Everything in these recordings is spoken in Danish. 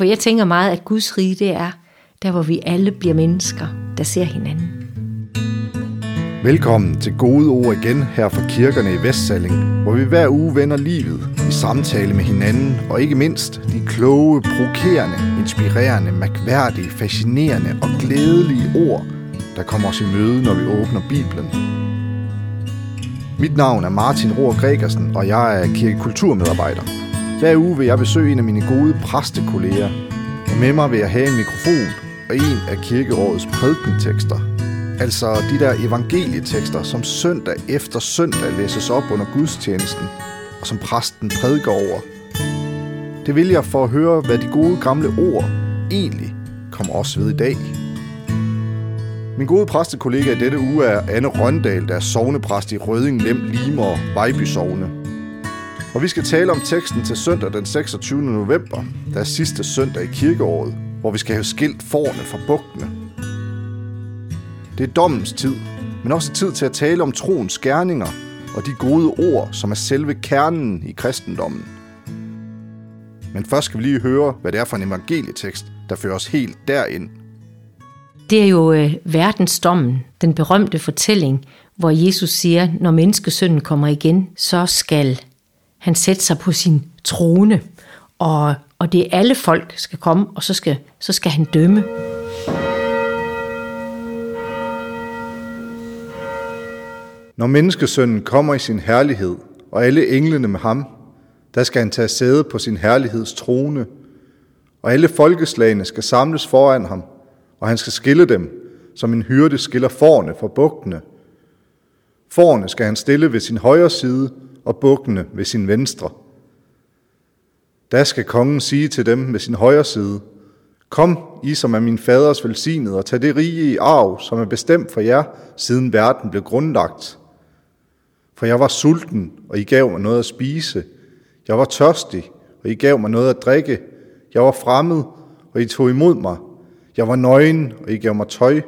For jeg tænker meget, at Guds rige, det er der, hvor vi alle bliver mennesker, der ser hinanden. Velkommen til Gode Ord igen her fra kirkerne i Vestsalling, hvor vi hver uge vender livet i samtale med hinanden, og ikke mindst de kloge, provokerende, inspirerende, mærkværdige, fascinerende og glædelige ord, der kommer os i møde, når vi åbner Bibelen. Mit navn er Martin Rohr Gregersen, og jeg er kirkekulturmedarbejder. Hver uge vil jeg besøge en af mine gode præstekolleger, og med mig vil jeg have en mikrofon og en af kirkerådets prædikentekster. Altså de der evangelietekster, som søndag efter søndag læses op under gudstjenesten, og som præsten prædiker over. Det vil jeg for at høre, hvad de gode gamle ord egentlig kommer os ved i dag. Min gode præstekollega i dette uge er Anne Røndal, der er sovnepræst i Røding, Lem, Limer og Vejby Sovne. Og vi skal tale om teksten til søndag den 26. november, der er sidste søndag i kirkeåret, hvor vi skal have skilt forne fra bugtene. Det er dommens tid, men også tid til at tale om troens gerninger og de gode ord, som er selve kernen i kristendommen. Men først skal vi lige høre, hvad det er for en evangelietekst, der fører os helt derind. Det er jo øh, verdensdommen, den berømte fortælling, hvor Jesus siger, når menneskesønnen kommer igen, så skal han sætte sig på sin trone, og, og det er alle folk skal komme, og så skal, så skal han dømme. Når menneskesønnen kommer i sin herlighed, og alle englene med ham, der skal han tage sæde på sin herligheds trone, og alle folkeslagene skal samles foran ham, og han skal skille dem, som en hyrde skiller forne fra bugtene. Forne skal han stille ved sin højre side, og bukkende ved sin venstre. Da skal kongen sige til dem med sin højre side, Kom, I som er min faders velsignede, og tag det rige i arv, som er bestemt for jer, siden verden blev grundlagt. For jeg var sulten, og I gav mig noget at spise. Jeg var tørstig, og I gav mig noget at drikke. Jeg var fremmed, og I tog imod mig. Jeg var nøgen, og I gav mig tøj.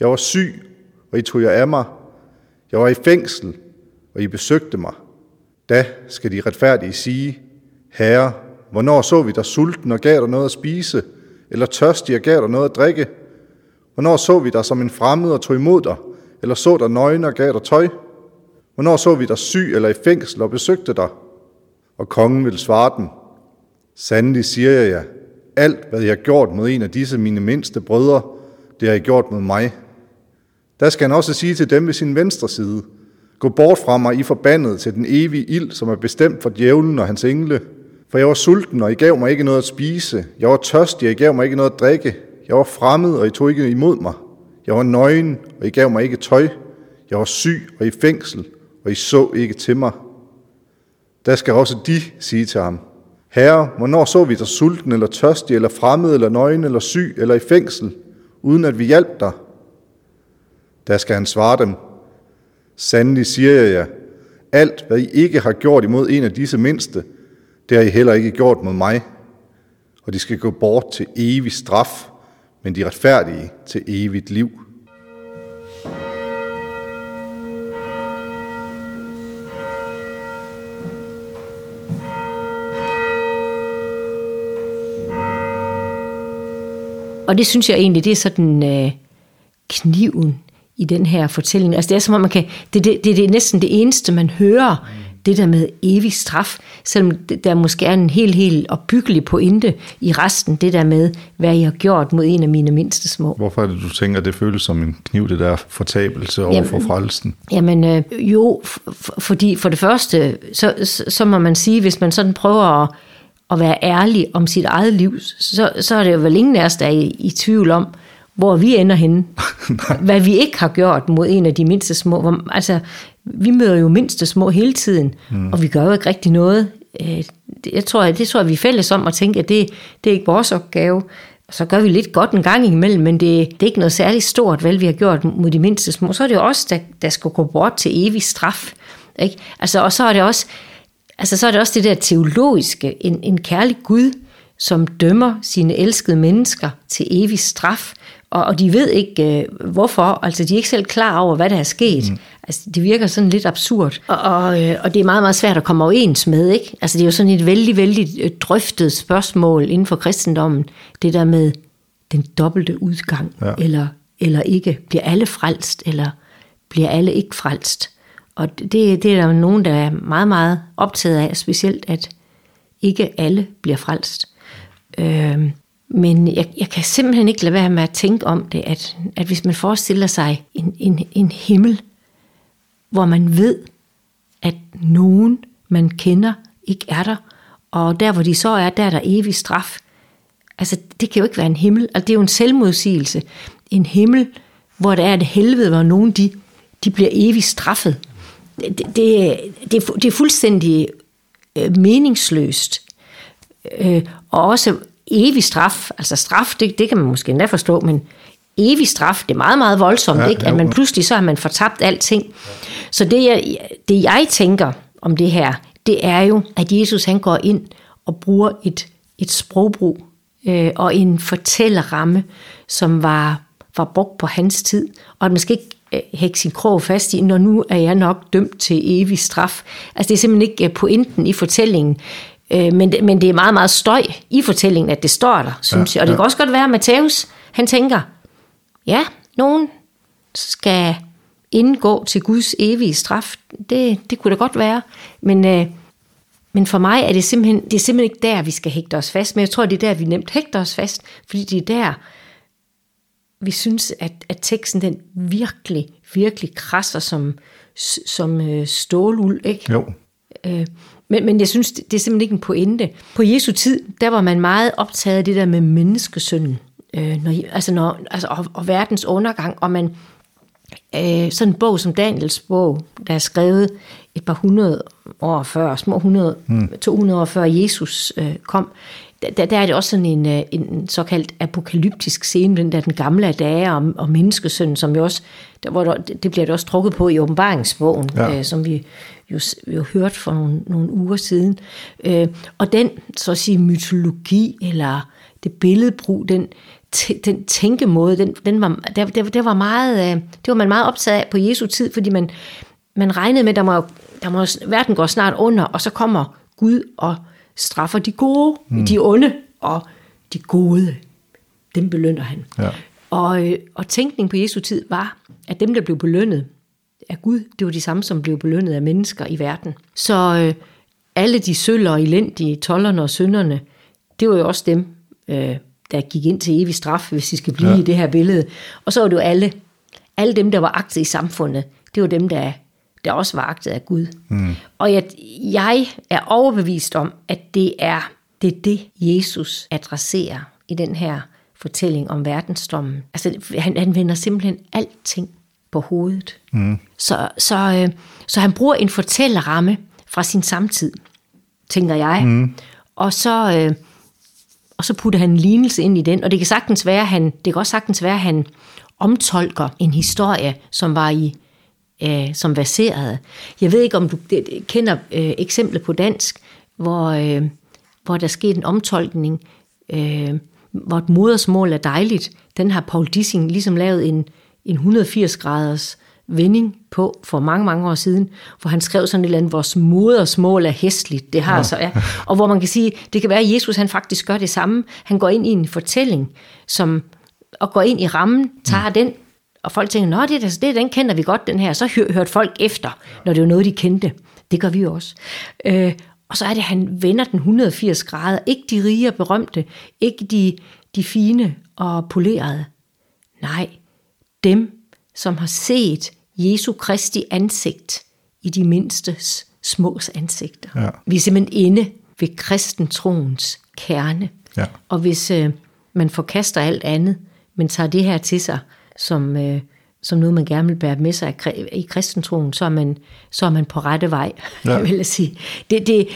Jeg var syg, og I tog jer af mig. Jeg var i fængsel, og I besøgte mig. Da skal de retfærdige sige, Herre, hvornår så vi dig sulten og gav dig noget at spise, eller tørstig og gav dig noget at drikke? Hvornår så vi dig som en fremmed og tog imod dig, eller så dig nøgen og gav dig tøj? Hvornår så vi dig syg eller i fængsel og besøgte dig? Og kongen vil svare dem, Sandelig siger jeg jer, alt hvad jeg har gjort mod en af disse mine mindste brødre, det har I gjort mod mig. Der skal han også sige til dem ved sin venstre side, Gå bort fra mig, I forbandet, til den evige ild, som er bestemt for djævlen og hans engle. For jeg var sulten, og I gav mig ikke noget at spise. Jeg var tørstig, og I gav mig ikke noget at drikke. Jeg var fremmed, og I tog ikke imod mig. Jeg var nøgen, og I gav mig ikke tøj. Jeg var syg og i fængsel, og I så ikke til mig. Der skal også de sige til ham, Herre, hvornår så vi dig sulten, eller tørstig, eller fremmed, eller nøgen, eller syg, eller i fængsel, uden at vi hjalp dig? Der skal han svare dem, Sandelig siger jeg jer, alt hvad I ikke har gjort imod en af disse mindste, det har I heller ikke gjort mod mig. Og de skal gå bort til evig straf, men de retfærdige til evigt liv. Og det synes jeg egentlig, det er sådan øh, kniven i den her fortælling. Altså det er som om man kan, det, det, det, det er næsten det eneste, man hører, det der med evig straf, selvom der måske er en helt, helt opbyggelig pointe i resten, det der med, hvad jeg har gjort mod en af mine mindste små. Hvorfor er det, du tænker, at det føles som en kniv, det der fortabelse over jamen, for frelsen? Jamen øh, jo, fordi for det første, så, så, så må man sige, hvis man sådan prøver at, at være ærlig om sit eget liv, så, så er det jo vel ingen af os, der er i, i tvivl om, hvor vi ender henne. hvad vi ikke har gjort mod en af de mindste små. Hvor, altså, vi møder jo mindste små hele tiden, mm. og vi gør jo ikke rigtig noget. Øh, jeg tror, det tror jeg, vi er fælles om at tænke, at det, det er ikke vores opgave. Så gør vi lidt godt en gang imellem, men det, det er ikke noget særligt stort, vel, vi har gjort mod de mindste små. Så er det jo også der, der skal gå bort til evig straf. Ikke? Altså, og så er det også, altså, så er det også det der teologiske, en, en kærlig Gud, som dømmer sine elskede mennesker til evig straf, og, og de ved ikke øh, hvorfor, altså de er ikke selv klar over, hvad der er sket. Mm. Altså det virker sådan lidt absurd, og, og, øh, og det er meget, meget svært at komme overens med, ikke? Altså det er jo sådan et vældig, vældig øh, drøftet spørgsmål inden for kristendommen, det der med den dobbelte udgang, ja. eller, eller ikke. Bliver alle frelst, eller bliver alle ikke frelst? Og det, det er der nogen, der er meget, meget optaget af, specielt at ikke alle bliver frelst. Øh, men jeg, jeg kan simpelthen ikke lade være med at tænke om det, at, at hvis man forestiller sig en, en, en himmel, hvor man ved, at nogen, man kender, ikke er der, og der, hvor de så er, der er der evig straf. Altså, det kan jo ikke være en himmel. Altså, det er jo en selvmodsigelse. En himmel, hvor der er et helvede, hvor nogen de, de bliver evigt straffet. Det, det, det, det er fuldstændig øh, meningsløst. Øh, og også evig straf, altså straf, det, det kan man måske endda forstå, men evig straf, det er meget, meget voldsomt, ja, ikke? at man pludselig så har man fortabt alting. Ja. Så det jeg, det jeg tænker om det her, det er jo, at Jesus han går ind og bruger et, et sprogbrug øh, og en fortællerramme, som var, var brugt på hans tid, og at man skal ikke øh, hække sin krog fast i, når nu er jeg nok dømt til evig straf. Altså det er simpelthen ikke øh, pointen i fortællingen. Øh, men, det, men det er meget, meget støj i fortællingen, at det står der, synes ja, jeg. Og det ja. kan også godt være, at Matthæus, han tænker, ja, nogen skal indgå til Guds evige straf. Det, det kunne da godt være. Men, øh, men for mig er det, simpelthen, det er simpelthen ikke der, vi skal hægte os fast. Men jeg tror, det er der, vi nemt hægter os fast. Fordi det er der, vi synes, at, at teksten den virkelig, virkelig krasser som, som øh, ståluld. Ikke? Jo. Øh, men, men jeg synes, det er simpelthen ikke en pointe. På Jesu tid, der var man meget optaget af det der med menneskesynden. Øh, når, altså når, altså, og, og verdens undergang, og man, øh, sådan en bog som Daniels bog, der er skrevet et par hundrede år før, små 100, mm. 200 år før Jesus øh, kom, der, der er det også sådan en, øh, en såkaldt apokalyptisk scene, den der den gamle dage og, og menneskesøn, som jo også, der, hvor der, det bliver det også trukket på i åbenbaringsbogen, ja. øh, som vi jo, jo hørt for nogle, nogle uger siden. Øh, og den, så at sige, mytologi, eller det billedbrug, den, den tænkemåde, den, den var, der, der, der var meget, øh, det var man meget optaget af på Jesu tid, fordi man, man regnede med, at der må, der må, verden går snart under, og så kommer Gud og straffer de gode, mm. de onde, og de gode, dem belønner han. Ja. Og, øh, og tænkningen på Jesu tid var, at dem, der blev belønnet af Gud, det var de samme, som blev belønnet af mennesker i verden. Så øh, alle de søller og elendige, tollerne og synderne, det var jo også dem, øh, der gik ind til evig straf, hvis de skal blive ja. i det her billede. Og så var det jo alle, alle dem, der var agtet i samfundet, det var dem, der, der også var agtet af Gud. Mm. Og jeg, jeg er overbevist om, at det er, det er det, Jesus adresserer i den her fortælling om verdensdommen. Altså, han, han vender simpelthen alting på hovedet. Mm. Så, så, øh, så han bruger en fortællerramme fra sin samtid, tænker jeg. Mm. Og så... Øh, og så putter han en lignelse ind i den, og det kan sagtens være, han, det kan også sagtens være, at han omtolker en historie, som var i øh, som verserede. Jeg ved ikke, om du kender øh, eksempler på dansk, hvor, øh, hvor der skete en omtolkning, øh, hvor et modersmål er dejligt. Den har Paul Dissing ligesom lavet en, en 180 graders vending på for mange, mange år siden, hvor han skrev sådan et eller andet, vores modersmål er hæstligt, det har ja. så, ja. Og hvor man kan sige, det kan være, at Jesus han faktisk gør det samme. Han går ind i en fortælling, som, og går ind i rammen, tager mm. den, og folk tænker, nå, det, er, det, den kender vi godt, den her. Så hør, hørte folk efter, når det var noget, de kendte. Det gør vi også. Øh, og så er det, at han vender den 180 grader. Ikke de rige og berømte, ikke de, de fine og polerede. Nej, dem, som har set Jesu Kristi ansigt i de mindste smås ansigter. Ja. Vi er simpelthen inde ved kristentroens kerne. Ja. Og hvis øh, man forkaster alt andet, men tager det her til sig som, øh, som noget, man gerne vil bære med sig i kristentroen, så er man, så er man på rette vej, ja. vil jeg sige. Det, det,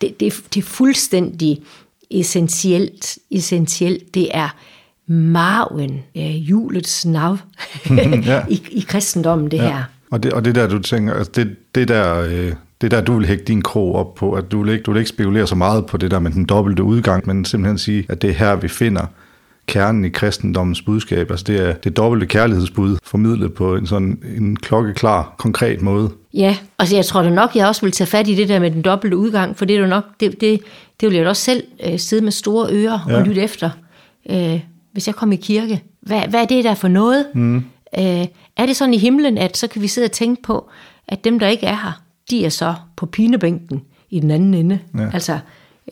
det, det, det er fuldstændig essentielt, essentielt. Det er marven, øh, julets nav ja. i, i kristendommen, det ja. her. Og det, og det der, du tænker, altså det, det der, øh, det der, du vil hægte din krog op på, at du vil, ikke, du vil ikke spekulere så meget på det der med den dobbelte udgang, men simpelthen sige, at det er her, vi finder kernen i kristendommens budskab. Altså det er det dobbelte kærlighedsbud, formidlet på en sådan en klokkeklar, konkret måde. Ja, altså jeg tror da nok, jeg også vil tage fat i det der med den dobbelte udgang, for det er jo nok, det, det, det vil jeg da også selv øh, sidde med store ører ja. og lytte efter, øh, hvis jeg kommer i kirke. Hvad, hvad er det der for noget? Mm. Øh, er det sådan i himlen, at så kan vi sidde og tænke på, at dem, der ikke er her, de er så på pinebænken i den anden ende. Ja. Altså,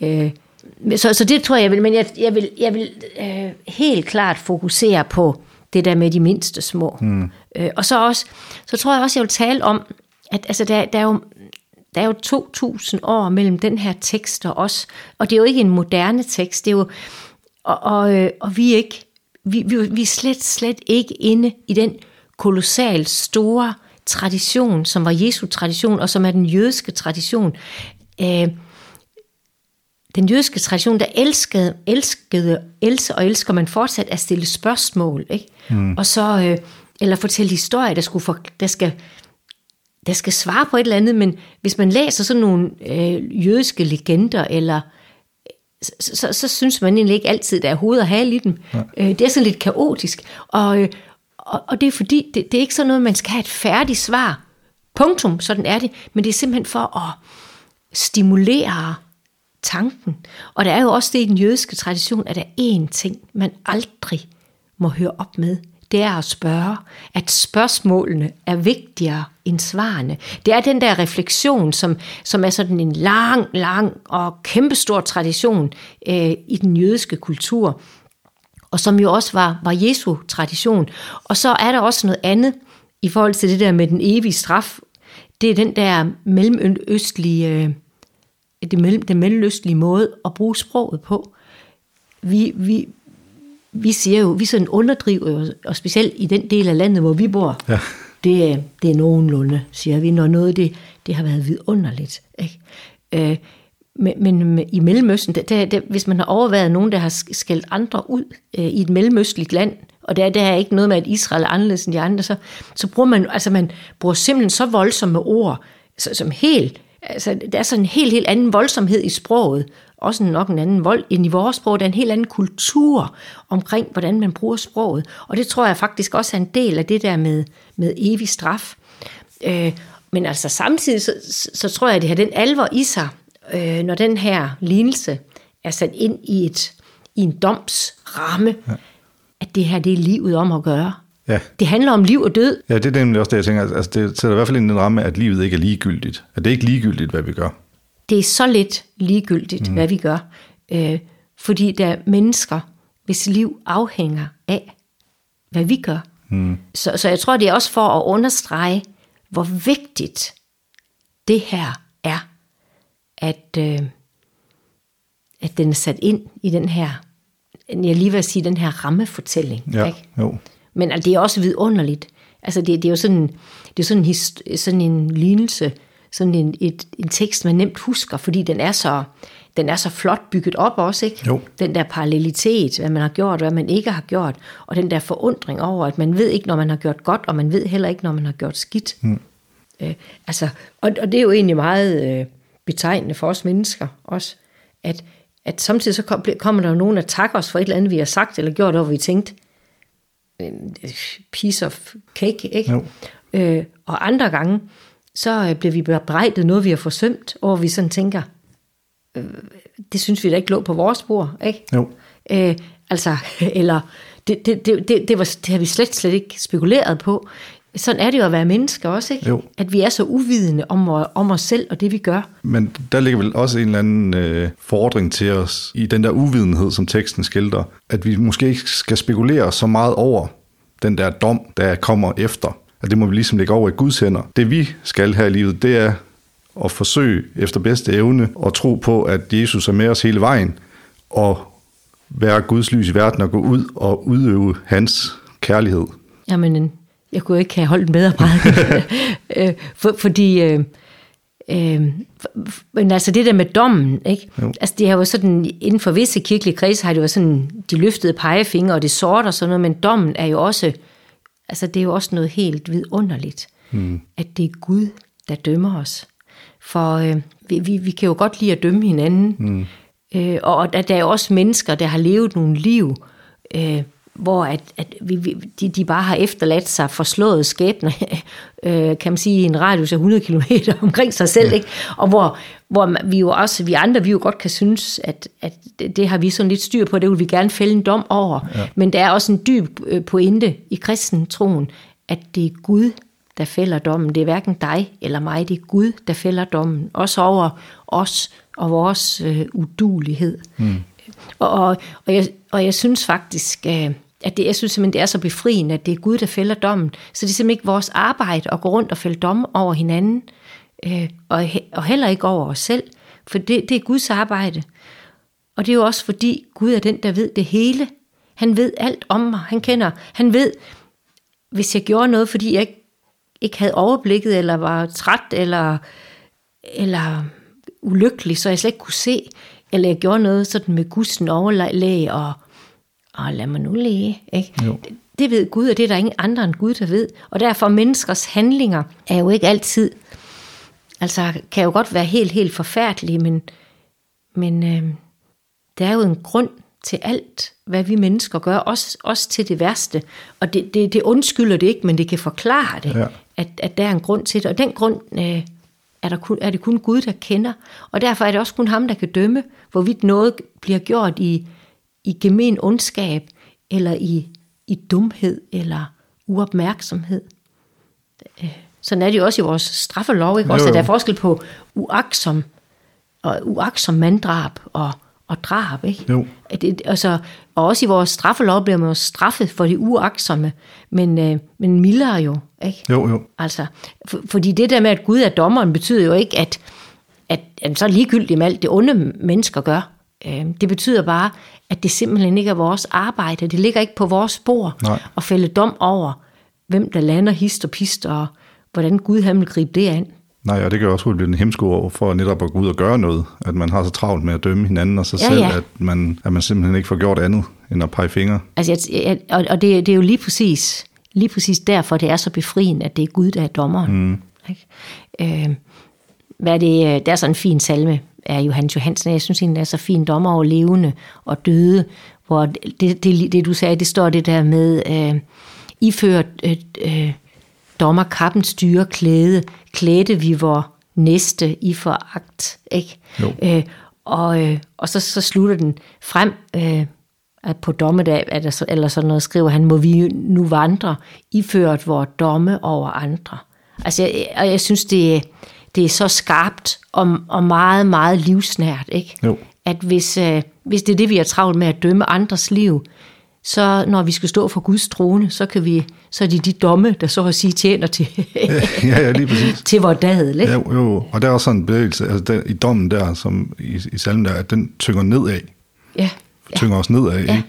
øh, så, så det tror jeg, jeg vil, men jeg, jeg vil, jeg vil øh, helt klart fokusere på det der med de mindste små. Mm. Øh, og så også, så tror jeg også, jeg vil tale om, at altså, der, der er jo der er jo 2.000 år mellem den her tekst og os, og det er jo ikke en moderne tekst, det er jo, og, og, øh, og vi er ikke, vi, vi, vi er slet, slet ikke inde i den kolossalt store tradition, som var Jesu tradition, og som er den jødiske tradition. Øh, den jødiske tradition, der elskede, elskede, elsker og elsker man fortsat at stille spørgsmål, ikke? Mm. Og så, øh, eller fortælle historier, der, skulle for, der, skal, der skal svare på et eller andet, men hvis man læser sådan nogle øh, jødiske legender, eller så, så, så synes man egentlig ikke altid, der er hoved og hale i dem. Ja. Øh, det er sådan lidt kaotisk, og, øh, og, og det er fordi, det, det er ikke sådan noget, man skal have et færdigt svar. Punktum, sådan er det. Men det er simpelthen for at stimulere tanken. Og der er jo også det i den jødiske tradition, at der er én ting, man aldrig må høre op med. Det er at spørge, at spørgsmålene er vigtigere end svarene. Det er den der refleksion, som, som er sådan en lang, lang og kæmpestor tradition øh, i den jødiske kultur, og som jo også var, var Jesu tradition. Og så er der også noget andet i forhold til det der med den evige straf. Det er den der mellemøstlige, øh, det mellem, den mellemøstlige måde at bruge sproget på. Vi, vi, vi siger jo, vi sådan underdriver jo, og specielt i den del af landet, hvor vi bor, ja. det, det er nogenlunde, siger vi, når noget det, det har været vidunderligt. Ikke? Øh, men, men i Mellemøsten, der, der, der, hvis man har overvejet nogen, der har skældt andre ud øh, i et mellemøstligt land, og der, der er ikke noget med, at Israel er anderledes end de andre, så, så bruger man, altså man bruger simpelthen så voldsomme ord, så, som helt, altså der er sådan en helt, helt anden voldsomhed i sproget, også nok en anden vold end i vores sprog, der er en helt anden kultur omkring, hvordan man bruger sproget, og det tror jeg faktisk også er en del af det der med, med evig straf. Øh, men altså samtidig, så, så tror jeg, at det har den alvor i sig, øh, når den her lignelse er sat ind i, et, i en domsramme, ja. at det her det er livet om at gøre. Ja. Det handler om liv og død. Ja, det er nemlig også det, jeg tænker. Altså, det sætter i hvert fald ind i den ramme, at livet ikke er ligegyldigt. At det er ikke ligegyldigt, hvad vi gør. Det er så lidt ligegyldigt, mm. hvad vi gør. Øh, fordi der er mennesker, hvis liv afhænger af, hvad vi gør. Mm. Så, så jeg tror, det er også for at understrege, hvor vigtigt det her er at, øh, at den er sat ind i den her, jeg lige vil sige, den her rammefortælling. Ja, ikke? Jo. Men altså, det er også vidunderligt. Altså, det, det er jo sådan, det er sådan, en, sådan en lignelse, sådan en, et, en tekst, man nemt husker, fordi den er så, den er så flot bygget op også, ikke? Jo. Den der parallelitet, hvad man har gjort, hvad man ikke har gjort, og den der forundring over, at man ved ikke, når man har gjort godt, og man ved heller ikke, når man har gjort skidt. Mm. Øh, altså, og, og det er jo egentlig meget, øh, betegnende for os mennesker også, at, at samtidig så kommer der jo nogen, der takker os for et eller andet, vi har sagt eller gjort, hvor vi tænkte, piece of cake, ikke? Jo. Øh, og andre gange, så bliver vi bebrejdet noget, vi har forsømt, og vi sådan tænker, øh, det synes vi da ikke lå på vores bord, ikke? Jo. Øh, altså, eller det, det, det, det, det, var, det har vi slet, slet ikke spekuleret på. Sådan er det jo at være mennesker også, ikke? Jo. At vi er så uvidende om, om os selv og det, vi gør. Men der ligger vel også en eller anden øh, fordring til os i den der uvidenhed, som teksten skildrer. At vi måske ikke skal spekulere så meget over den der dom, der kommer efter. At det må vi ligesom lægge over i Guds hænder. Det vi skal her i livet, det er at forsøge efter bedste evne og tro på, at Jesus er med os hele vejen, og være Guds lys i verden og gå ud og udøve hans kærlighed. Jamen, jeg kunne ikke have holdt en bedre prædiken. Øh, for, fordi, øh, øh, men altså det der med dommen, ikke? Jo. Altså det har jo sådan, inden for visse kirkelige kreds har det jo sådan, de løftede pegefinger og det sorter og sådan noget, men dommen er jo også, altså det er jo også noget helt vidunderligt, mm. at det er Gud, der dømmer os. For øh, vi, vi, vi kan jo godt lide at dømme hinanden. Mm. Øh, og der, der er jo også mennesker, der har levet nogle liv, øh, hvor at, at vi, vi, de, de bare har efterladt sig forslået skæbner, øh, kan man sige, i en radius af 100 km omkring sig selv, ja. ikke? og hvor, hvor vi jo også, vi andre, vi jo godt kan synes, at, at det, har vi sådan lidt styr på, det vil vi gerne fælde en dom over, ja. men der er også en dyb øh, pointe i kristen troen, at det er Gud, der fælder dommen. Det er hverken dig eller mig, det er Gud, der fælder dommen. Også over os og vores øh, udulighed. Mm. Og, og, og, jeg, og jeg synes faktisk, øh, at det, jeg synes simpelthen, det er så befriende, at det er Gud, der fælder dommen. Så det er simpelthen ikke vores arbejde at gå rundt og fælde domme over hinanden, øh, og, og heller ikke over os selv, for det, det er Guds arbejde. Og det er jo også fordi, Gud er den, der ved det hele. Han ved alt om mig. Han kender, han ved, hvis jeg gjorde noget, fordi jeg ikke, ikke havde overblikket, eller var træt, eller, eller ulykkelig, så jeg slet ikke kunne se, eller jeg gjorde noget sådan med Guds overlæg, og, og lad mig nu læge. Ikke? Jo. Det, det ved Gud, og det er der ingen andre end Gud, der ved. Og derfor menneskers handlinger er jo ikke altid, altså kan jo godt være helt, helt forfærdelige, men, men øh, der er jo en grund til alt, hvad vi mennesker gør, også, også til det værste. Og det, det, det undskylder det ikke, men det kan forklare det, ja. at, at der er en grund til det. Og den grund øh, er, der kun, er det kun Gud, der kender. Og derfor er det også kun ham, der kan dømme, hvorvidt noget bliver gjort i, i gemen ondskab, eller i, i dumhed, eller uopmærksomhed. Øh, sådan er det jo også i vores straffelov, ikke? Også, at der er forskel på uaksom og uaksom manddrab og og drab. Ikke? Jo. Det, altså, og også i vores straffelov bliver man jo straffet for det uaksomme, men, øh, men mildere jo. Ikke? Jo, jo. Altså, for, fordi det der med, at Gud er dommeren, betyder jo ikke, at, at, at så er ligegyldigt med alt det onde mennesker gør. Øh, det betyder bare, at det simpelthen ikke er vores arbejde. Det ligger ikke på vores spor Nej. at fælde dom over, hvem der lander hist og pist, og hvordan Gud han vil gribe det an. Nej, og det kan også hurtigt blive en hemsko for netop at gå ud og gøre noget. At man har så travlt med at dømme hinanden og sig ja, selv, ja. At, man, at man simpelthen ikke får gjort andet end at pege fingre. Altså, jeg, jeg, og, og det, det er jo lige præcis, lige præcis derfor, det er så befriende, at det er Gud, der er dommeren. Mm. Ikke? Øh, hvad er det, øh, der er sådan en fin salme af Johannes Johansen. Jeg synes egentlig, er så fin dommer over levende og døde, hvor det, det, det du sagde, det står det der med, øh, iført øh, øh, dommer kappen styre klæde, klædte vi vor næste i foragt. Ikke? Jo. Øh, og, øh, og så, så slutter den frem, øh, at på dommedag, er der så, eller sådan noget, skriver han, må vi nu vandre, iført vores domme over andre. Altså, jeg, og jeg synes, det, det er så skarpt og, og meget, meget livsnært, ikke? Jo. At hvis, øh, hvis det er det, vi har travlt med at dømme andres liv, så når vi skal stå for Guds trone, så, kan vi, så er det de domme, der så at sige tjener til, ja, ja, lige præcis. til vores dadel. Ikke? Ja, jo, og der er også sådan en bevægelse altså der, i dommen der, som i, i salmen der, at den tynger nedad. Ja. Tynger os nedad, ja. ikke?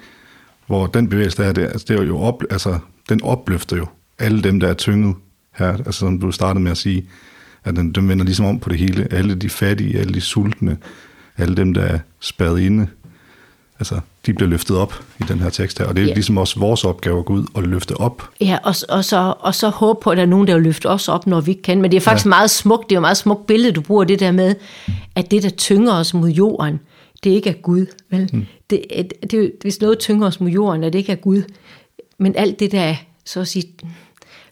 Hvor den bevægelse der, det, altså, det er jo op, altså, den opløfter jo alle dem, der er tynget her, altså som du startede med at sige, at den, den vender ligesom om på det hele. Alle de fattige, alle de sultne, alle dem, der er spadet inde, altså, de bliver løftet op i den her tekst her, og det er ja. ligesom også vores opgave at gå ud og løfte op. Ja, og, og, så, og så håbe på, at der er nogen, der vil løfte os op, når vi ikke kan. Men det er faktisk ja. meget smukt, det er jo meget smukt billede, du bruger det der med, at det, der tynger os mod jorden, det ikke er Gud. Vel? Hmm. Det, det, det, hvis noget tynger os mod jorden, er det ikke er Gud. Men alt det der, så at sige,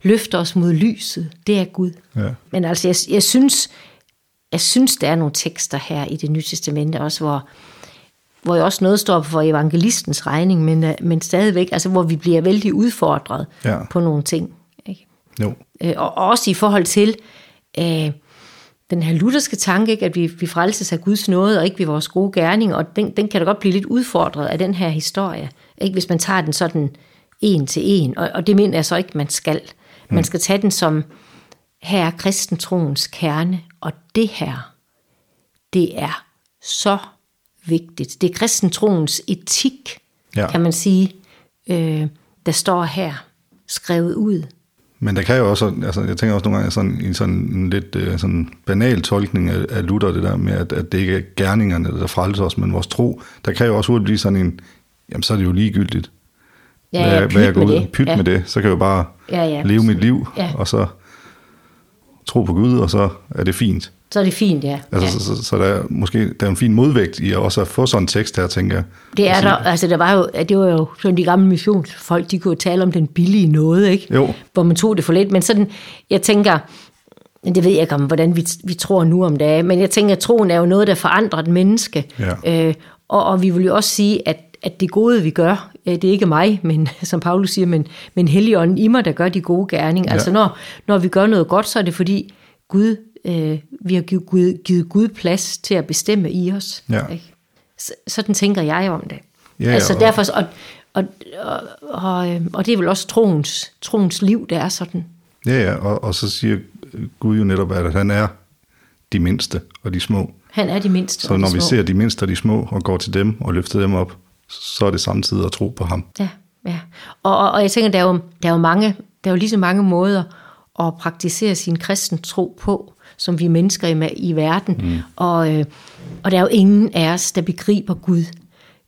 løfter os mod lyset, det er Gud. Ja. Men altså, jeg, jeg synes, jeg synes, der er nogle tekster her i det nye testamente også, hvor, hvor også noget står for evangelistens regning, men, øh, men stadigvæk, altså hvor vi bliver vældig udfordret ja. på nogle ting. Ikke? Jo. Øh, og også i forhold til øh, den her lutherske tanke, ikke, at vi, vi frelses af Guds nåde, og ikke ved vores gode gerning, og den, den kan da godt blive lidt udfordret af den her historie, ikke, hvis man tager den sådan en til en, og, og det mener jeg så ikke, man skal. Man mm. skal tage den som, her er kristentroens kerne, og det her, det er så vigtigt. Det er kristentroens etik, ja. kan man sige, øh, der står her, skrevet ud. Men der kan jo også, altså jeg tænker også nogle gange sådan, en sådan en lidt uh, sådan banal tolkning af, af Luther, det der med, at, at det ikke er gerningerne, der frelser os, men vores tro. Der kan jo også hurtigt blive sådan en, jamen så er det jo ligegyldigt, ja, ja, hvad, hvad jeg går ud og pyt ja. med det. Så kan jeg jo bare ja, ja. leve mit liv, ja. og så tro på Gud, og så er det fint. Så er det fint, ja. Altså, ja. så, så, så der er måske der er en fin modvægt i også at få sådan en tekst her, tænker jeg. Det er der, altså der var jo, det var jo sådan de gamle missionsfolk, de kunne jo tale om den billige noget, ikke? Jo. Hvor man tog det for lidt, men sådan, jeg tænker, det ved jeg ikke om, hvordan vi, vi tror nu om det men jeg tænker, at troen er jo noget, der forandrer et menneske. Ja. Øh, og, og vi vil jo også sige, at, at det gode, vi gør, det er ikke mig, men som Paulus siger, men, men Helligånden i mig, der gør de gode gerninger. Ja. Altså når, når vi gør noget godt, så er det fordi Gud, øh, vi har givet Gud, givet Gud plads til at bestemme i os. Ja. Ikke? Så, sådan tænker jeg om det. Ja, altså og- derfor, og, og, og, og, øh, og det er vel også troens, troens liv, det er sådan. Ja, ja, og, og så siger Gud jo netop, at han er de mindste og de små. Han er de mindste Så og de når vi små. ser de mindste og de små og går til dem og løfter dem op, så er det samtidig at tro på ham. Ja, ja. Og, og, og jeg tænker, der er, jo, der er jo mange, der er jo lige så mange måder at praktisere sin kristen tro på, som vi mennesker i, i verden. Mm. Og, øh, og der er jo ingen af os, der begriber Gud.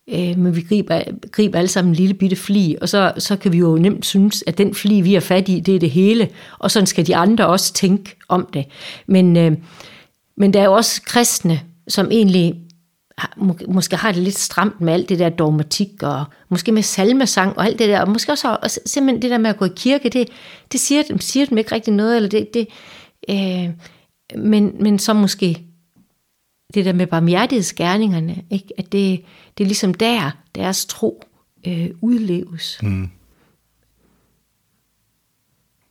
Øh, men vi griber, griber alle sammen en lille bitte fli, og så, så kan vi jo nemt synes, at den fli, vi er fat i, det er det hele, og sådan skal de andre også tænke om det. Men, øh, men der er jo også kristne, som egentlig må, måske har det lidt stramt med alt det der dogmatik, og måske med salmesang og alt det der, og måske også og simpelthen det der med at gå i kirke, det, det siger, dem, siger dem ikke rigtig noget, eller det, det øh, men, men så måske det der med barmhjertighedsgerningerne, ikke? at det, det er ligesom der, deres tro øh, udleves. Mm.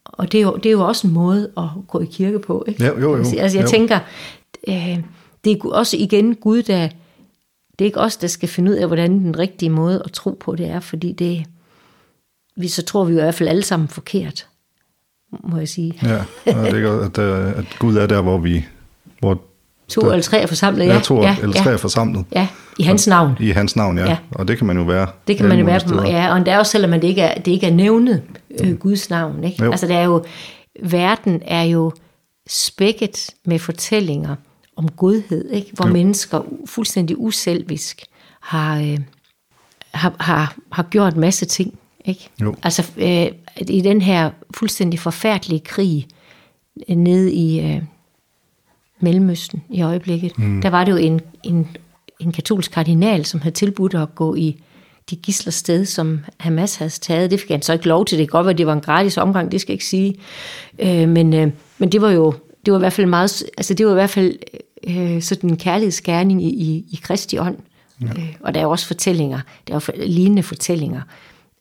Og det er, jo, det er jo også en måde at gå i kirke på. Ikke? Ja, jo, jo, Altså jeg jo. tænker, øh, det er også igen Gud, der, det er ikke os, der skal finde ud af, hvordan den rigtige måde at tro på det er, fordi det, vi, så tror vi jo i hvert fald alle sammen forkert, må jeg sige. Ja, og det er at, der- at Gud er der, hvor vi hvor To eller tre er forsamlet, ja. ja, to ja, eller tre er forsamlet ja, i hans navn. i hans navn, ja. Ja. ja. Og det kan man jo være. Det kan man jo være steder. ja, og endda også selvom det ikke er, det ikke er nævnet øh, Guds navn. Ikke? Jo. Altså det er jo, verden er jo spækket med fortællinger om godhed, ikke? hvor Jo. mennesker fuldstændig uselvisk har, øh, har, har, har gjort en masse ting. Ikke? Jo. Altså øh, i den her fuldstændig forfærdelige krig øh, nede i øh, Mellemøsten i øjeblikket, mm. der var det jo en, en, en katolsk kardinal, som havde tilbudt at gå i de gisler sted, som Hamas havde taget. Det fik han så ikke lov til. Det kan godt være, det var en gratis omgang, det skal jeg ikke sige. Øh, men, øh, men det var jo det var i hvert fald meget, altså det var i hvert fald øh, sådan en kærlighedsgerning i, i, i Kristi ånd. Ja. Øh, og der er jo også fortællinger, der er jo lignende fortællinger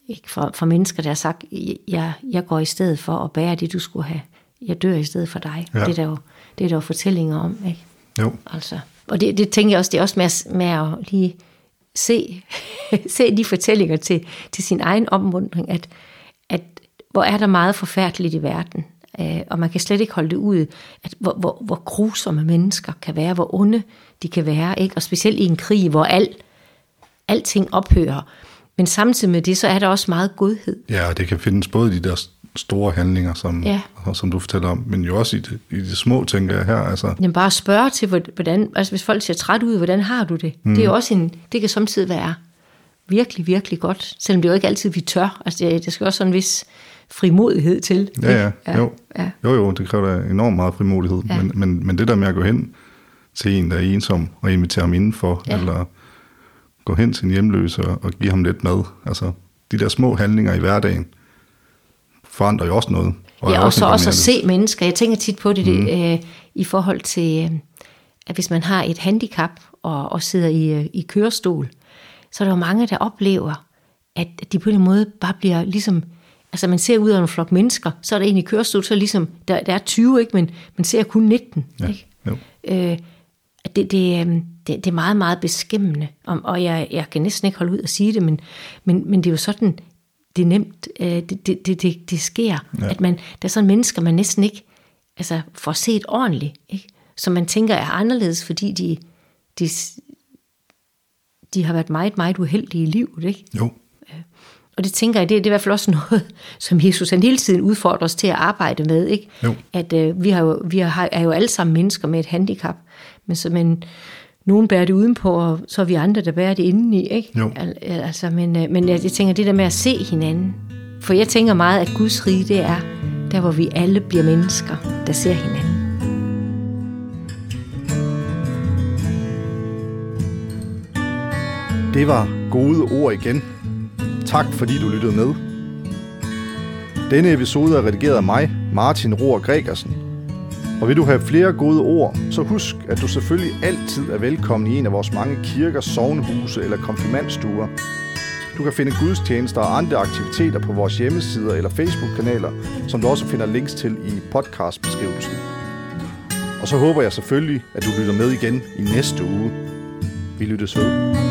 ikke, fra, fra mennesker, der har sagt, jeg, jeg går i stedet for at bære det, du skulle have. Jeg dør i stedet for dig. Ja. Det, er der jo, det er der jo fortællinger om. Ikke? Jo, Altså, og det, det tænker jeg også, det er også med, at- med at lige se, se de fortællinger til, til sin egen opmundring, at, at hvor er der meget forfærdeligt i verden, øh, og man kan slet ikke holde det ud, at hvor, hvor, hvor grusomme mennesker kan være, hvor onde de kan være, ikke? og specielt i en krig, hvor alt, alting ophører. Men samtidig med det, så er der også meget godhed. ja, og det kan findes både i de der store handlinger, som, Ja. som du fortæller om, men jo også i de, i de små, tænker jeg her. Altså, Jamen bare spørge til, hvor- hvordan, altså hvis folk ser træt ud, hvordan har du det? Mm. Det er jo også en, det kan samtidig være virkelig, virkelig godt, selvom det jo ikke altid, vi tør. Altså det, det skal også sådan en vis frimodighed til. ja, ja, jo. ja. jo, jo, det kræver da enormt meget frimodighed, Ja. men, men, men det der med at gå hen til en, der er ensom, og invitere ham indenfor, Ja. eller gå hen til en hjemløs og, og give ham lidt mad, altså de der små handlinger i hverdagen, forandrer jo også noget. Og ja, og så også at se mennesker. Jeg tænker tit på det, mm. det øh, i forhold til, øh, at hvis man har et handicap og, og sidder i, øh, i kørestol, så er der jo mange, der oplever, at de på en måde bare bliver ligesom, altså man ser ud af en flok mennesker, så er der en i kørestol, så er ligesom, der, der er 20, ikke? Men man ser kun 19. Ja, Ikke? jo. Øh, det, det, øh, det, det er meget, meget beskæmmende, og, og jeg, jeg kan næsten ikke holde ud at sige det, men, men, men det er jo sådan, det er nemt, øh, det, det, det, det, det sker. Ja. at man, der er sådan mennesker, man næsten ikke altså, får set ordentligt, ikke? som man tænker er anderledes, fordi de, de, de har været meget, meget uheldige i livet. Ikke? Jo, Og det tænker jeg, det, det er i hvert fald også noget, som Jesus han hele tiden udfordrer os til at arbejde med. Ikke? Jo. At øh, vi, har jo, vi har, er jo alle sammen mennesker med et handicap, men, så, men nogen bærer det udenpå, og så er vi andre, der bærer det indeni. Ikke? Jo. Al, altså, men, øh, men jeg, jeg tænker, det der med at se hinanden, for jeg tænker meget, at Guds rige, det er der, hvor vi alle bliver mennesker, der ser hinanden. Det var gode ord igen. Tak fordi du lyttede med. Denne episode er redigeret af mig, Martin Rohr Gregersen. Og vil du have flere gode ord, så husk, at du selvfølgelig altid er velkommen i en af vores mange kirker, sovnhuse eller konfirmandstuer. Du kan finde gudstjenester og andre aktiviteter på vores hjemmesider eller Facebook-kanaler, som du også finder links til i podcastbeskrivelsen. Og så håber jeg selvfølgelig, at du lytter med igen i næste uge. Vi lyttes ved.